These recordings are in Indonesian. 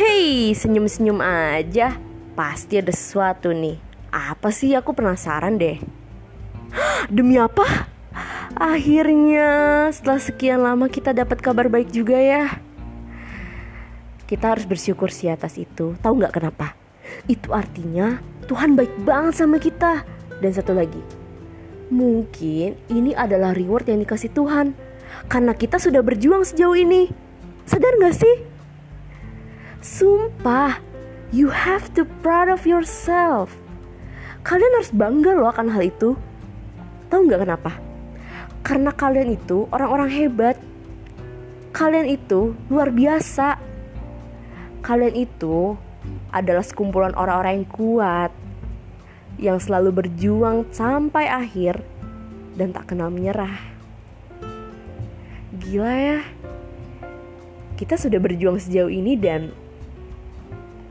masih senyum-senyum aja. Pasti ada sesuatu nih. Apa sih aku penasaran deh. Demi apa? Akhirnya setelah sekian lama kita dapat kabar baik juga ya. Kita harus bersyukur sih atas itu. Tahu nggak kenapa? Itu artinya Tuhan baik banget sama kita. Dan satu lagi, mungkin ini adalah reward yang dikasih Tuhan karena kita sudah berjuang sejauh ini. Sadar gak sih? Sumpah, you have to proud of yourself. Kalian harus bangga loh akan hal itu. Tahu nggak kenapa? Karena kalian itu orang-orang hebat. Kalian itu luar biasa. Kalian itu adalah sekumpulan orang-orang yang kuat yang selalu berjuang sampai akhir dan tak kenal menyerah. Gila ya. Kita sudah berjuang sejauh ini dan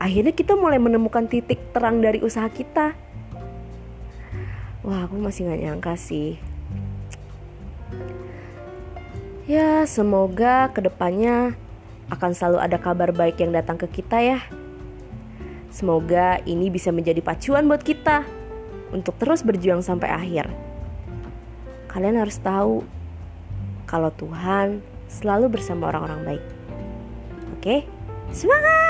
akhirnya kita mulai menemukan titik terang dari usaha kita. Wah, aku masih gak nyangka sih. Ya, semoga ke depannya akan selalu ada kabar baik yang datang ke kita ya. Semoga ini bisa menjadi pacuan buat kita untuk terus berjuang sampai akhir. Kalian harus tahu kalau Tuhan selalu bersama orang-orang baik. Oke, semangat!